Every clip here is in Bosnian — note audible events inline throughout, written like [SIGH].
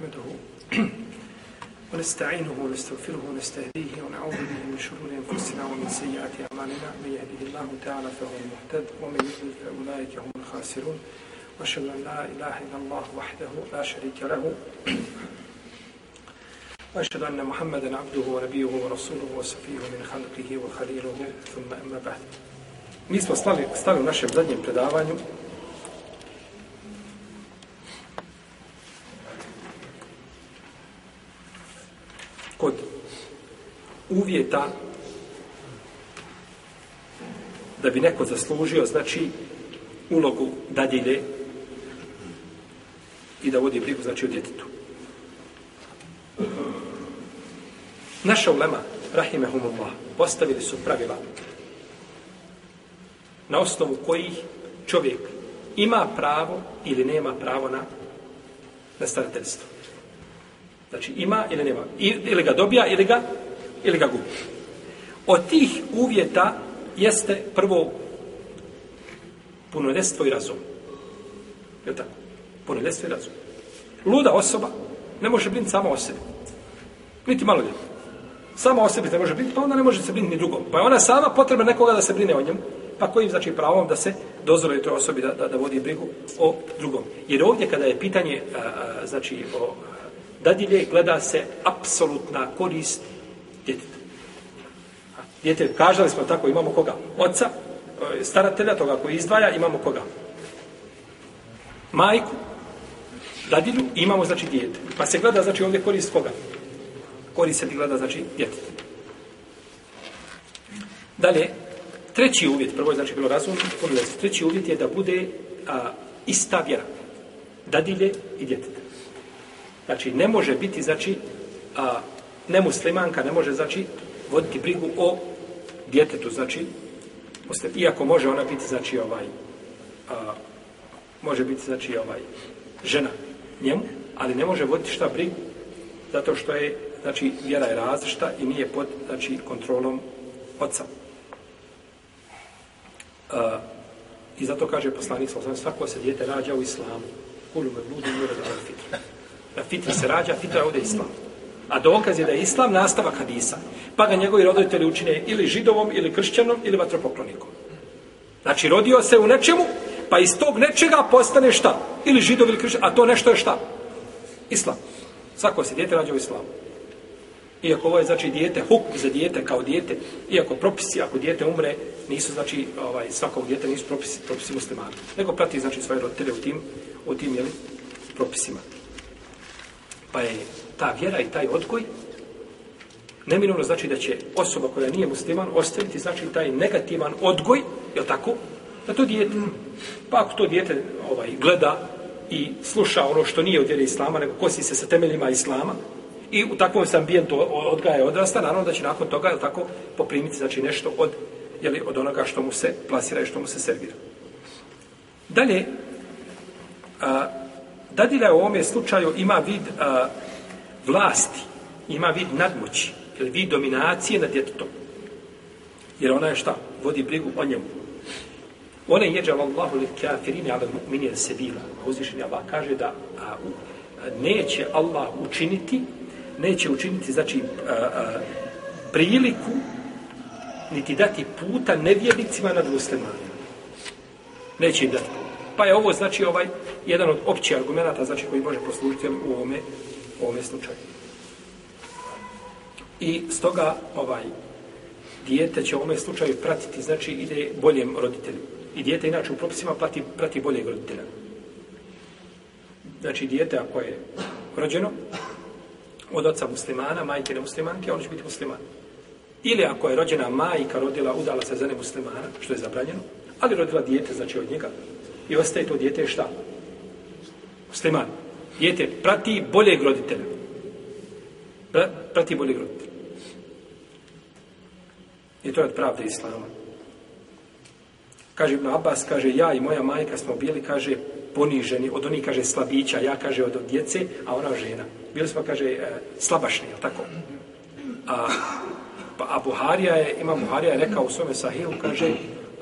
نحمده [CLEARS THROAT] ونستعينه ونستغفره ونستهديه ونعوذ به من شرور انفسنا ومن سيئات اعمالنا من يهده الله تعالى فهو المهتد ومن يضلل فاولئك هم الخاسرون واشهد ان لا اله الا الله وحده لا شريك له [CLEARS THROAT] واشهد ان محمدا عبده ونبيه ورسوله وصفيه من خلقه وخليله ثم اما بعد Mi smo stali, stali u našem zadnjem predavanju uvjeta da bi neko zaslužio, znači, ulogu dadilje i da vodi brigu, znači, u djetetu. Naša ulema, rahimehumullah, postavili su pravila na osnovu kojih čovjek ima pravo ili nema pravo na, na starateljstvo. Znači ima ili nema. I, ili ga dobija ili ga ili ga gubiš. Od tih uvjeta jeste prvo punoljestvo i razum. Je tako? Punoljestvo i razum. Luda osoba ne može biti samo o sebi. Niti malo ljudi. Samo o sebi ne može biti, pa onda ne može se biti ni drugom. Pa je ona sama potreba nekoga da se brine o njemu. Pa kojim znači pravom da se dozvoli toj osobi da, da, da vodi brigu o drugom. Jer ovdje kada je pitanje a, a, znači o dadilje, gleda se apsolutna korist djeteta. Djete, kažali smo tako, imamo koga? Oca, e, staratelja toga koji izdvaja, imamo koga? Majku, dadilju, imamo znači djete. Pa se gleda, znači ovdje korist koga? Korist se gleda, znači djete. Dalje, treći uvjet, prvo je znači bilo razumno, treći uvjet je da bude a, ista vjera. Dadilje i djete. Znači, ne može biti, znači, a, nemuslimanka ne može, znači, voditi brigu o djetetu, znači, iako može ona biti, znači, ovaj, a, može biti, znači, ovaj, žena njemu, ali ne može voditi šta brigu, zato što je, znači, vjera je različita i nije pod, znači, kontrolom oca. A, I zato kaže poslanik, znači, svako se djete rađa u islamu, kulu me bludu, mjera da je fitra. Na fitri se rađa, fitra je ovdje islamu. A dokaz je da je islam nastavak hadisa. Pa ga njegovi roditelji učine ili židovom, ili kršćanom, ili vatropoklonikom. Znači, rodio se u nečemu, pa iz tog nečega postane šta? Ili židov, ili kršćan, a to nešto je šta? Islam. Svako se djete rađe u islamu. Iako ovo je znači dijete, huk za dijete kao dijete, iako propisi, ako dijete umre, nisu znači ovaj, svakog dijete nisu propisi, propisi muslimana. Nego prati znači svoje roditelje u tim, u tim jeli, propisima. Pa je ta vjera i taj odgoj neminovno znači da će osoba koja nije musliman ostaviti znači taj negativan odgoj, je tako? Na to dijete. Pa ako to dijete ovaj, gleda i sluša ono što nije od vjere islama, nego kosi se sa temeljima islama, i u takvom se ambijentu odgaja i odrasta, naravno da će nakon toga je tako poprimiti znači nešto od je od onoga što mu se plasira i što mu se servira. Dalje, a, Dadila je u ovome slučaju ima vid a, vlasti, ima vid nadmoći, ili vid dominacije nad djetetom. Jer ona je šta? Vodi brigu o njemu. Ona je jeđa vallahu li kafirini ala mu'mini al sebila. Uzvišen je Allah kaže da a, u, a, neće Allah učiniti, neće učiniti, znači, a, a, priliku niti dati puta nevjernicima nad muslimanima. Neće im dati puta. Pa je ovo, znači, ovaj, jedan od općih argumenta znači koji može poslužiti u ovome u ovome slučaju. I stoga ovaj dijete će u ovome slučaju pratiti znači ide boljem roditelju. I dijete inače u propisima prati, prati boljeg roditelja. Znači dijete ako je rođeno od oca muslimana, majke ne muslimanke, on će biti musliman. Ili ako je rođena majka, rodila, udala se za ne muslimana, što je zabranjeno, ali rodila dijete, znači od njega, i ostaje to dijete šta? Musliman. Dijete prati bolje roditelja. Pra, prati bolje roditelja. I to je pravda islama. Kaže Ibn Abbas, kaže, ja i moja majka smo bili, kaže, poniženi, od onih, kaže, slabića, ja, kaže, od djece, a ona žena. Bili smo, kaže, e, slabašni, je tako? A, pa, a Buharija je, ima Buharija, je rekao u svome sahiju, kaže,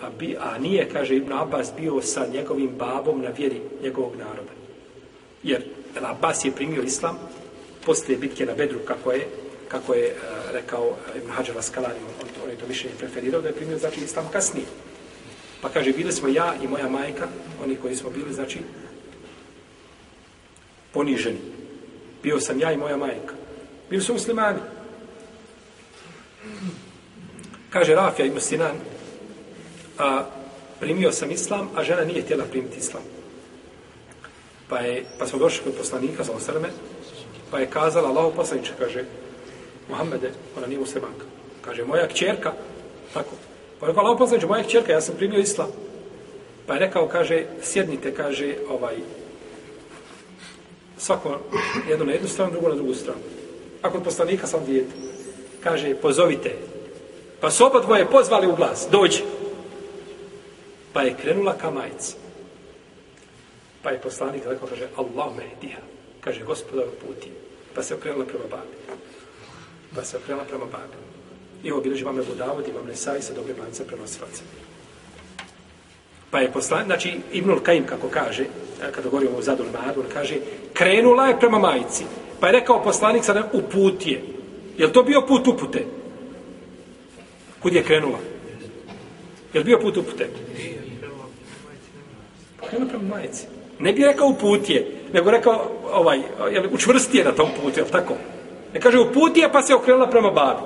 a, bi, a nije, kaže, Ibn Abbas bio sa njegovim babom na vjeri njegovog naroda. Jer El Abbas je primio islam poslije bitke na Bedru, kako je, kako je e, rekao Ibn Hajar Raskalari, on, on, on je to mišljenje preferirao da je primio znači, islam kasnije. Pa kaže, bili smo ja i moja majka, oni koji smo bili, znači, poniženi. Bio sam ja i moja majka. Bili su muslimani. Kaže Rafija ibn Sinan, a, primio sam islam, a žena nije htjela primiti islam. Pa, je, pa smo došli kod poslanika, za osrme, pa je kazala Allaho poslaniče, kaže, Muhammede, ona nije muslimanka. Kaže, moja kćerka, tako. Pa je rekao, Allaho poslaniče, moja kćerka, ja sam primio islam. Pa je rekao, kaže, sjednite, kaže, ovaj, svako jedno na jednu stranu, drugo na drugu stranu. A kod poslanika sam dijete. Kaže, pozovite. Pa su oba dvoje pozvali u glas, dođi. Pa je krenula ka majci. Pa je poslanik rekao, kaže, Allah me diha. Kaže, gospodar uputi. Pa se okrenula prema babi. Pa se okrenula prema babi. I ovo bilježi vam je budavod, imam nesa i sa dobre manca prenosilaca. Pa je poslan, znači, Ibnul Kajim, kako kaže, kada govorimo o Zadul Mahadu, kaže, krenula je prema majici. Pa je rekao poslanik sada, uput je. Je li to bio put upute? Kud je krenula? Je li bio put upute? Krenula prema majici. Ne bi rekao put je, nego rekao ovaj, jel, učvrsti je na tom putu, jel tako? Ne kaže put je, pa se okrenula prema babi.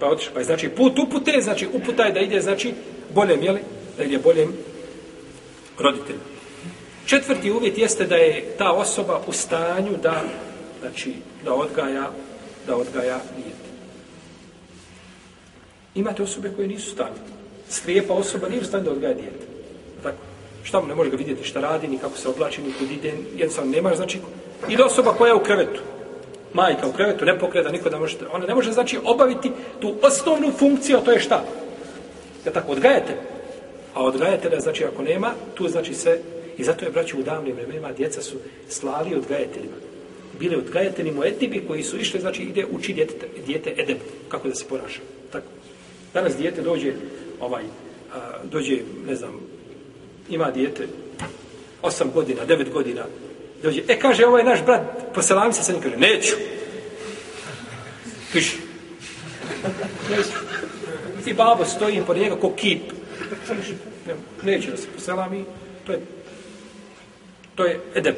Pa otiš, pa je, znači put upute, znači uputa je da ide, znači boljem, jel? Da ide boljem roditelju. Četvrti uvjet jeste da je ta osoba u stanju da, znači, da odgaja, da odgaja dijete. Imate osobe koje nisu stanje. Slijepa osoba nije u stanju da odgaja dijete šta mu ne može ga vidjeti šta radi, ni kako se oblači, ni kud ide, jednostavno nemaš, znači, ili osoba koja je u krevetu, majka u krevetu, ne pokreda, niko da može, ona ne može, znači, obaviti tu osnovnu funkciju, a to je šta? Ja tako, odgajate, a odgajate da, znači, ako nema, tu znači se, i zato je, braću, u davnim vremenima, djeca su slali odgajateljima. Bile odgajateljni mu etibi koji su išli, znači, ide uči djete, djete edem, kako da se poraša. Tako. Danas djete dođe, ovaj, a, dođe, ne znam, ima dijete, osam godina, devet godina, dođe, e, kaže, ovo ovaj je naš brat, poselam se, sam kaže, neću. Piši. Neću. I babo stoji pored njega ko kip. Neću da se poselam i to je, to je edem.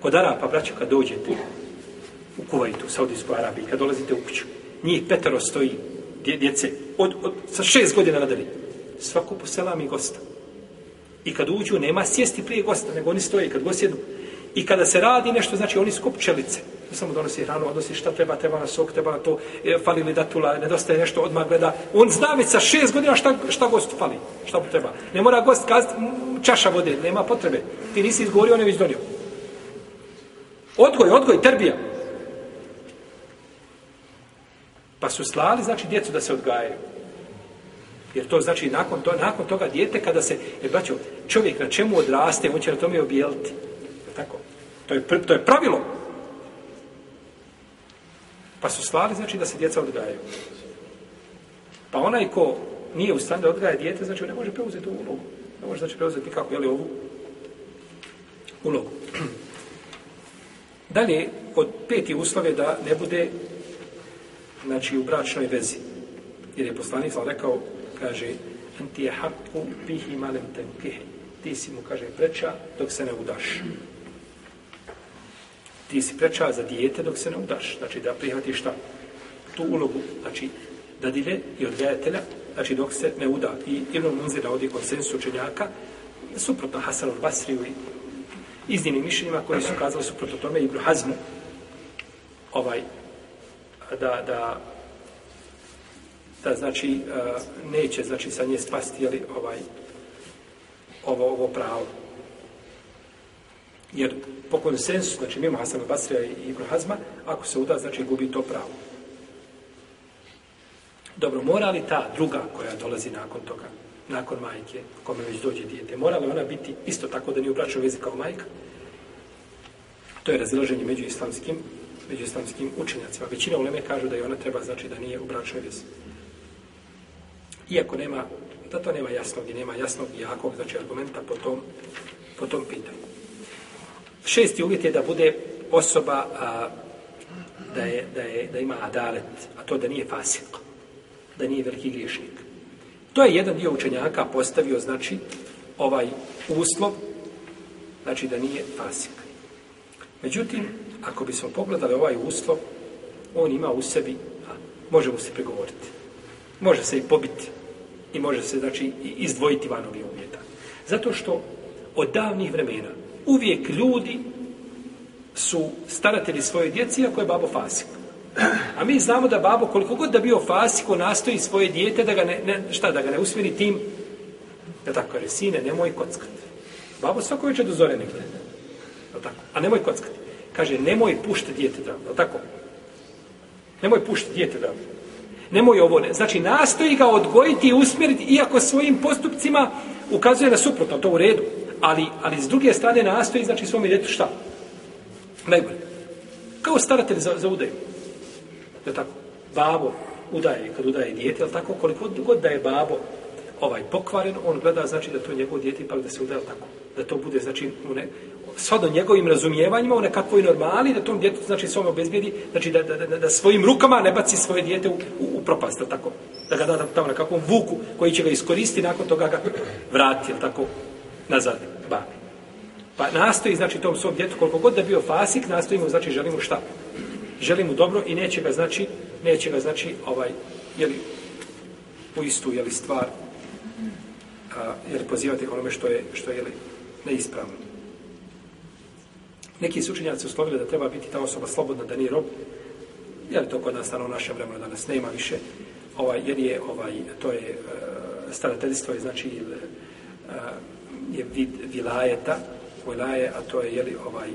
Kod Arapa, braćo, kad dođete u Kuvajtu, u Saudijsku Arabiju, kad dolazite u kuću, njih petero stoji, djece, od, od, sa šest godina nadalje, svako poselam i gostam. I kad uđu, nema sjesti prije gosta, nego oni stoje kad gost jedu. I kada se radi nešto, znači oni skup čelice. Ne samo donosi hranu, odnosi šta treba, treba na sok, treba na to, e, fali li datula, nedostaje nešto, odmah gleda. On zna već sa šest godina šta, šta gost fali, šta mu treba. Ne mora gost kazati čaša vode, nema potrebe. Ti nisi izgovorio, on je već donio. Odgoj, odgoj, terbija. Pa su slali, znači, djecu da se odgajaju. Jer to znači, nakon, to, nakon toga djete, kada se, jer braćo, čovjek na čemu odraste, on će na tome objeliti. Tako. To je, to je pravilo. Pa su slali, znači, da se djeca odgajaju. Pa onaj ko nije u stanju da odgaja djete, znači, on ne može preuzeti ovu ulogu. Ne može, znači, preuzeti nikako, jel, ovu ulogu. [CLEARS THROAT] Dalje, od peti uslov je da ne bude, znači, u bračnoj vezi. Jer je poslanik, znači, rekao, kaže, anti je hakku bihi malem tenkihi ti si mu, kaže, preča dok se ne udaš. Ti si preča za dijete dok se ne udaš. Znači, da prihvatiš šta? Tu ulogu, znači, dadile i odgajatelja, znači, dok se ne uda. I Ibn Munzir da ovdje konsensu učenjaka, suprotno Hasan al-Basriju i iznimnim mišljenjima koji su kazali suprotno tome Ibn Hazmu, ovaj, da, da da znači neće znači sa nje spasti ali ovaj ovo, ovo pravo. Jer po konsensu, znači mimo Hasan Basrija i Ibn Hazma, ako se uda, znači gubi to pravo. Dobro, mora li ta druga koja dolazi nakon toga, nakon majke, kome već dođe dijete, mora li ona biti isto tako da nije u bračnoj vezi kao majka? To je razilaženje među islamskim, među islamskim učenjacima. Većina uleme kažu da je ona treba, znači da nije u bračnoj vezi. Iako nema da to nema jasnog i nema jasnog i jakog znači, argumenta po tom, po tom pitanju. Šesti uvjet je da bude osoba a, da, je, da, je, da ima adalet, a to da nije fasik, da nije veliki griješnik. To je jedan dio učenjaka postavio, znači, ovaj uslov, znači da nije fasik. Međutim, ako bismo pogledali ovaj uslov, on ima u sebi, a, može mu se pregovoriti. Može se i pobiti i može se znači izdvojiti van ovih uvjeta. Zato što od davnih vremena uvijek ljudi su staratelji svoje djeci, ako je babo fasik. A mi znamo da babo, koliko god da bio fasiko, nastoji svoje dijete da ga ne, ne šta, da ga ne usmjeri tim, da tako, jer sine, nemoj kockati. Babo svako večer do zore negdje. tako? A nemoj kockati. Kaže, nemoj pušti dijete da, tako? Nemoj pušti dijete da nemoj ovo ne. Znači, nastoji ga odgojiti i usmjeriti, iako svojim postupcima ukazuje na suprotno, to u redu. Ali, ali s druge strane nastoji, znači, svom djetu šta? Najbolje. Kao staratelj za, za udaju. Je tako? Babo udaje, kad udaje djete, je tako? Koliko god da je babo ovaj pokvaren, on gleda, znači, da to njegov djeti, pa da se udaje, tako? Da to bude, znači, u, ne, svado njegovim razumijevanjima u nekakvoj normali, da tom djetu, znači, svom ono obezbijedi, znači, da, da, da, da svojim rukama ne baci svoje djete u, u, u propast, tako? Da ga da tamo nekakvom vuku koji će ga iskoristi nakon toga ga vrati, tako, nazad, ba. Pa nastoji, znači, tom svom djetu, koliko god da bio fasik, nastojimo, znači, želimo šta? Želimo dobro i neće ga, znači, neće ga, znači, ovaj, jeli, u istu, jeli, stvar, a, jeli, pozivati onome što je, što je, jeli, neispravno. Neki su učenjaci uslovili da treba biti ta osoba slobodna, da nije rob. Jer to kod nas, naravno, naše vremena danas nema više. Ovaj, jer je, ovaj, to je, e, starateljstvo je, znači, e, je vid vilajeta, vilaje, a to je, jeli, ovaj, e,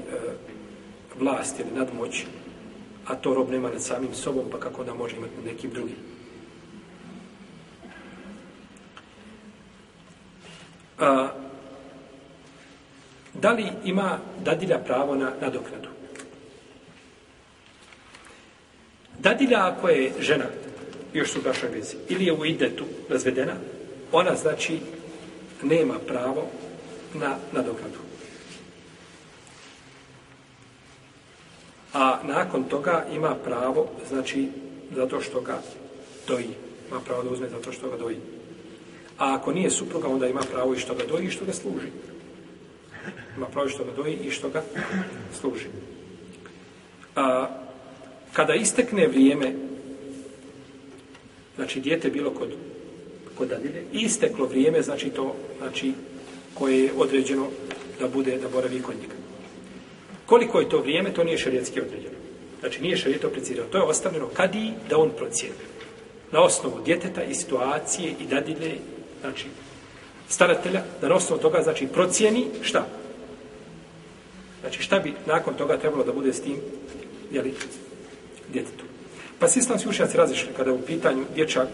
vlast ili nadmoć, a to rob nema nad samim sobom, pa kako da može imati nekim drugim. A, Da li ima dadilja pravo na nadoknadu? Dadilja ako je žena, još su brašnoj vezi, ili je u idetu razvedena, ona znači nema pravo na nadoknadu. A nakon toga ima pravo, znači, zato što ga doji. Ima pravo da uzme zato što ga doji. A ako nije supruga, onda ima pravo i što ga doji i što ga služi ima pravo što ga doji i što ga služi. A, kada istekne vrijeme, znači dijete bilo kod, kod dadile, isteklo vrijeme, znači to znači, koje je određeno da bude, da boravi kod njega. Koliko je to vrijeme, to nije šarijetski određeno. Znači nije šarijet oprecirao. To je ostavljeno kadi da on procijene. Na osnovu djeteta i situacije i dadile, znači staratelja da na osnovu toga znači procijeni šta? Znači šta bi nakon toga trebalo da bude s tim jeli, djetetu? Pa s islamski učenjaci razišli kada u pitanju dječak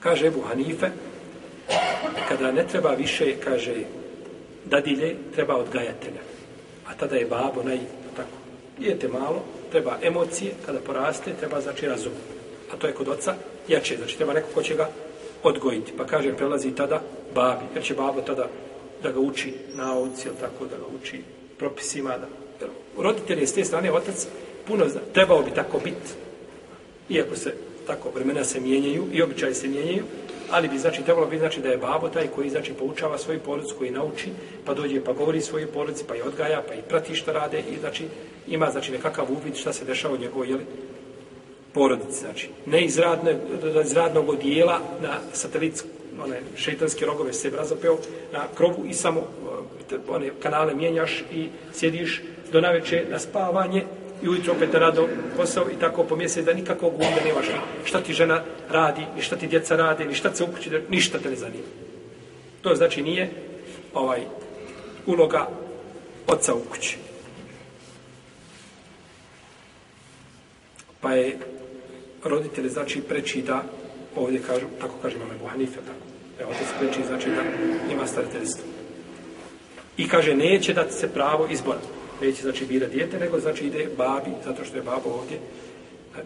kaže Ebu Hanife kada ne treba više kaže dadilje treba odgajatelja a tada je babo naj tako dijete malo treba emocije kada poraste treba znači razum a to je kod oca jače znači treba neko ko će ga odgojiti. Pa kaže, prelazi tada babi, jer će babo tada da ga uči nauci, ili tako da ga uči propisima. Da. Jer roditelj je s te strane otac puno zna, trebao bi tako biti. Iako se tako vremena se mijenjaju i običaje se mijenjaju, ali bi znači trebalo bi znači da je babo taj koji znači poučava svoju porodicu koji nauči pa dođe pa govori svoje porodici pa je odgaja pa i prati šta rade i znači ima znači nekakav uvid šta se dešava u njegovoj porodice, znači, ne iz, radne, iz radnog odijela na satelitsku, one šeitanske rogove se razapeo na krovu i samo e, te, one kanale mijenjaš i sjediš do naveče na spavanje i ujutro opet na rado posao i tako po mjesec da nikakvog onda nemaš šta ti žena radi, ni šta ti djeca radi, ni šta se ukući, ništa te ne zanima. To znači nije ovaj uloga oca u kući. Pa je roditelje znači preči da ovdje kažu, tako kažemo me Buhanife, tako. Evo, otec preči znači da ima starateljstvo. I kaže, neće dati se pravo izbora. Neće znači bira dijete, nego znači ide babi, zato što je babo ovdje.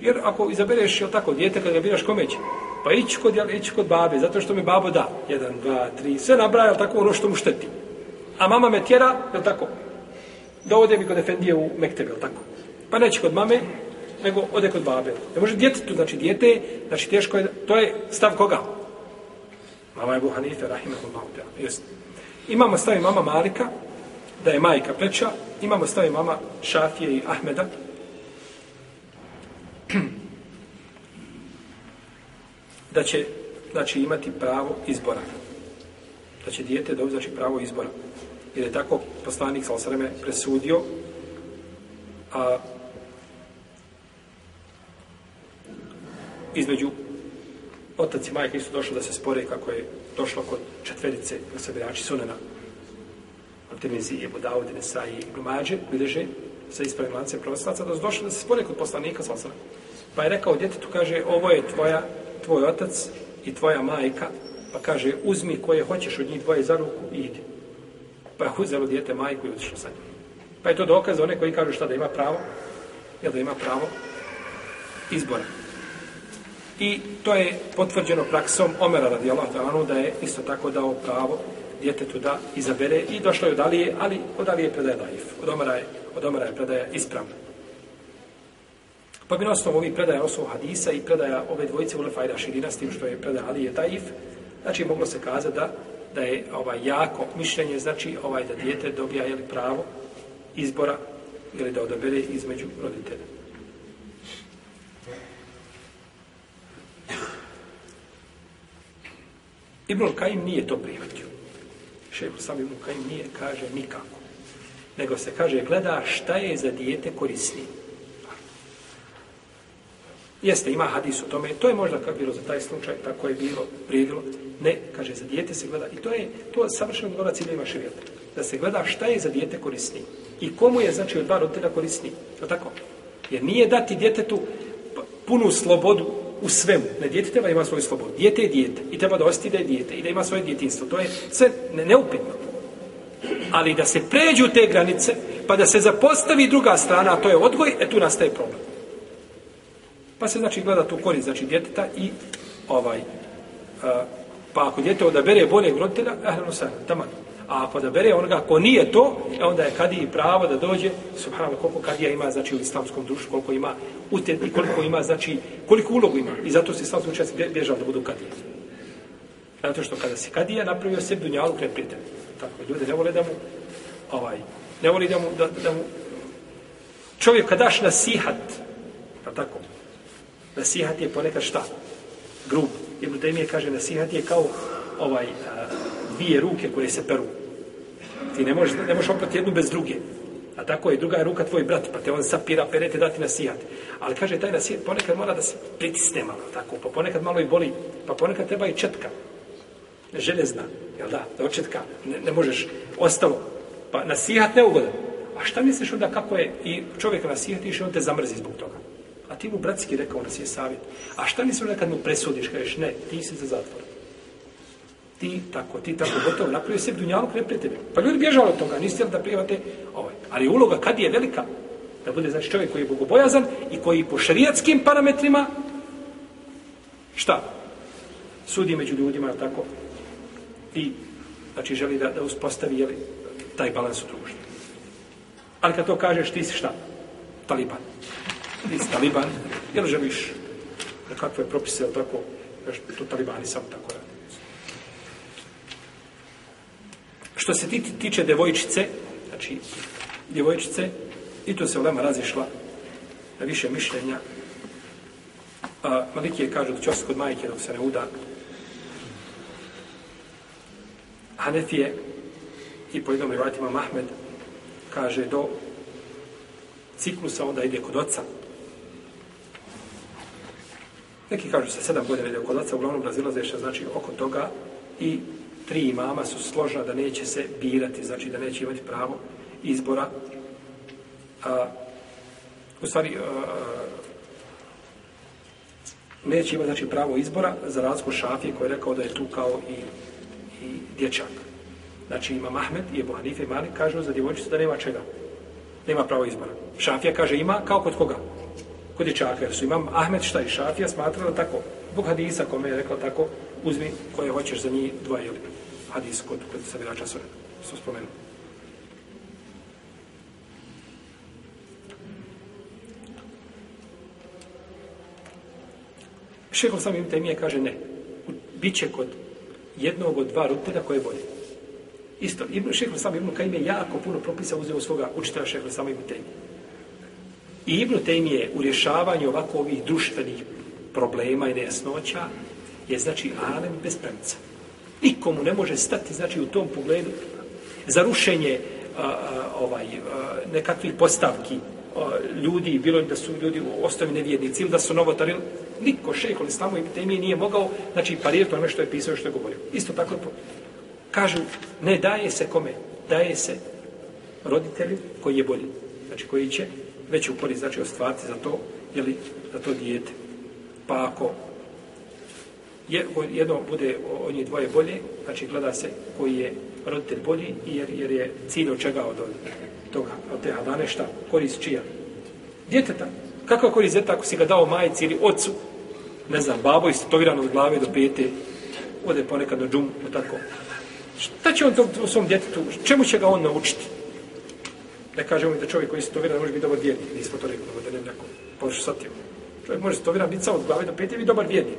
Jer ako izabereš, je tako, dijete, kada ga biraš, kome će? Pa ići kod, jel, ići kod babe, zato što mi babo da. Jedan, dva, tri, sve nabraja, tako, ono što mu šteti. A mama me tjera, je tako? Dovode mi kod Efendije u Mektebe, tako? Pa neće kod mame, nego ode kod babe. Ne može djete tu, znači djete, znači teško je, to je stav koga? Mama Ebu Hanife, Rahimahullahu Teala, jest. Imamo stav mama Malika, da je majka preča, imamo stav mama Šafije i Ahmeda. [CLEARS THROAT] da će znači imati pravo izbora. Da će dijete da uzači pravo izbora. Jer je tako poslanik sa presudio a između otac i majke nisu došli da se spore kako je došlo kod četverice na sabirači sunena. Od Tirmizi, Ebu Dawud, Nesai, Glumađe, bileže sa ispravim lance prvostlaca, da su došli da se spore kod poslanika, sa pa je rekao djetetu, kaže, ovo je tvoja, tvoj otac i tvoja majka, pa kaže, uzmi koje hoćeš od njih dvoje za ruku i idi. Pa je uzelo djete majku i otišao sa njim. Pa je to dokaz za one koji kažu šta da ima pravo, jel da ima pravo izbora. I to je potvrđeno praksom Omera radijallahu ta'ala anhu da je isto tako dao pravo djetetu da izabere i došlo je odalije, ali odalije je predaje daif. Od Omera je, od Omera je predaje ispravna. Pa bi na osnovu ovih predaja osnovu hadisa i predaja ove dvojice Ulefa i Raširina s tim što je predaje Alije daif, znači moglo se kazati da da je ovaj jako mišljenje, znači ovaj da dijete dobija jeli, pravo izbora ili da odabere između roditelja. Ibrul Kajim nije to prihvatio. Šeho sam Ibrul Kajim nije, kaže, nikako. Nego se kaže, gleda šta je za dijete korisnije. Jeste, ima hadis o tome, to je možda kako bilo za taj slučaj, tako je bilo, prijedilo. Ne, kaže, za dijete se gleda. I to je, to je savršeno dobra cilja ima širjeta. Da se gleda šta je za dijete korisni. I komu je, znači, od dva roditelja korisni. Je tako? Jer nije dati djetetu punu slobodu u svemu. Ne djete treba ima svoju slobodu. Djete je djete i treba da ostati da je djete i da ima svoje djetinstvo. To je sve ne, neupitno. Ali da se pređu te granice, pa da se zapostavi druga strana, a to je odgoj, e tu nastaje problem. Pa se znači gleda tu korist, znači djeteta i ovaj, a, pa ako djete odabere bolje grotelja, ehrano sajno, tamo a ako da bere onoga ko nije to, e onda je kadi i pravo da dođe, subhanallah, koliko kadija ima, znači, u islamskom društvu, koliko ima utjet i koliko ima, znači, koliko ulogu ima. I zato se islamski učenjaci bježali da budu kadije. Zato što kada se kadija napravio sebi dunjalu kred prijatelja. Tako, ljude ne vole da mu, ovaj, ne vole da mu, da, da mu, čovjek kad daš nasihat, pa tako, nasihat je ponekad šta? Grub. Ibn Taymi je kaže, nasihat je kao ovaj, a, dvije ruke koje se peru ti ne možeš, ne možeš oprati jednu bez druge. A tako je druga ruka tvoj brat, pa te on sapira, perete, dati na sijat. Ali kaže, taj nasijat ponekad mora da se pritisne malo, tako, pa ponekad malo i boli, pa ponekad treba i četka, železna, jel da, da očetka, ne, ne možeš, ostalo, pa nasijat neugodan. A šta misliš onda kako je i čovjek nasijat i on te zamrzi zbog toga? A ti mu bratski rekao, nas je savjet. A šta misliš onda kad mu presudiš, kažeš, ne, ti si za zatvor ti tako, ti tako gotovo napravio sebi dunjalu kre pre tebe. Pa ljudi bježali od toga, niste li da prijavate ovaj. Ali uloga kad je velika, da bude znači čovjek koji je bogobojazan i koji po šarijatskim parametrima, šta? Sudi među ljudima, tako? I, znači, želi da, da uspostavi, jeli, taj balans u društvu. Ali kad to kažeš, ti si šta? Taliban. Ti si Taliban, jel želiš kakve propise, jel tako? Znači, to Talibani sam tako radi. Što se tiče devojčice, znači, djevojčice, i tu se ulema razišla na više mišljenja. A, Maliki je kažu da će ostati kod majke dok se ne uda. Hanefije i po jednom rivatima Mahmed kaže do ciklusa, onda ide kod oca. Neki kažu sa sedam godina ide kod oca, uglavnom razilaze što znači oko toga i tri imama su složna da neće se birati, znači da neće imati pravo izbora. A, u stvari, a, neće imati znači, pravo izbora za razliku Šafije koji je rekao da je tu kao i, i dječak. Znači ima Mahmed i Ebu Hanife i Malik kažu za djevojčicu da nema čega. Nema pravo izbora. Šafija kaže ima kao kod koga? Kod dječaka. Jer su imam Ahmed šta i Šafija smatrala tako. Bog Hadisa kome je rekao tako, uzmi koje hoćeš za njih dvoje, jel? Hadis kod, kod sabirača sve, su spomenuli. Šehov sam im temije kaže ne. Biće kod jednog od dva rutina koje bolje. Isto, Ibn Šehr Sam Ibn Kajim je jako puno propisa uzeo svoga učitelja Šehr Sam Ibn Tejmi. I Ibn Tejmi je u rješavanju ovako ovih društvenih problema i nejasnoća je znači alem bez premca. Nikomu ne može stati, znači, u tom pogledu za rušenje a, a, ovaj, a, nekakvih postavki a, ljudi, bilo da su ljudi ostavi nevjednici ili da su novotari, niko šeh, ali samo i temije nije mogao, znači, parirati ono što je pisao i što je govorio. Isto tako, kažu, ne daje se kome, daje se roditelju koji je bolji, znači koji će već u korist, znači, ostvariti za to, jeli, za to dijete. Pa ako jedno bude od njih dvoje bolje, znači gleda se koji je roditelj bolji, jer, jer je cilj od čega od, od toga, od te hadane, šta, korist čija. Djeteta, kakva korist djeteta ako si ga dao majici ili ocu, ne znam, babo je stovirano od glave do pete, ode ponekad na džum, no tako. Šta će on to, to svom djetetu, čemu će ga on naučiti? Ne kaže mi da čovjek koji je stovirano može biti dobar djetnik, nismo to rekli, da ne neko, pošto sad je. Čovjek može stovirano biti samo od glave do pete i biti dobar djetnik.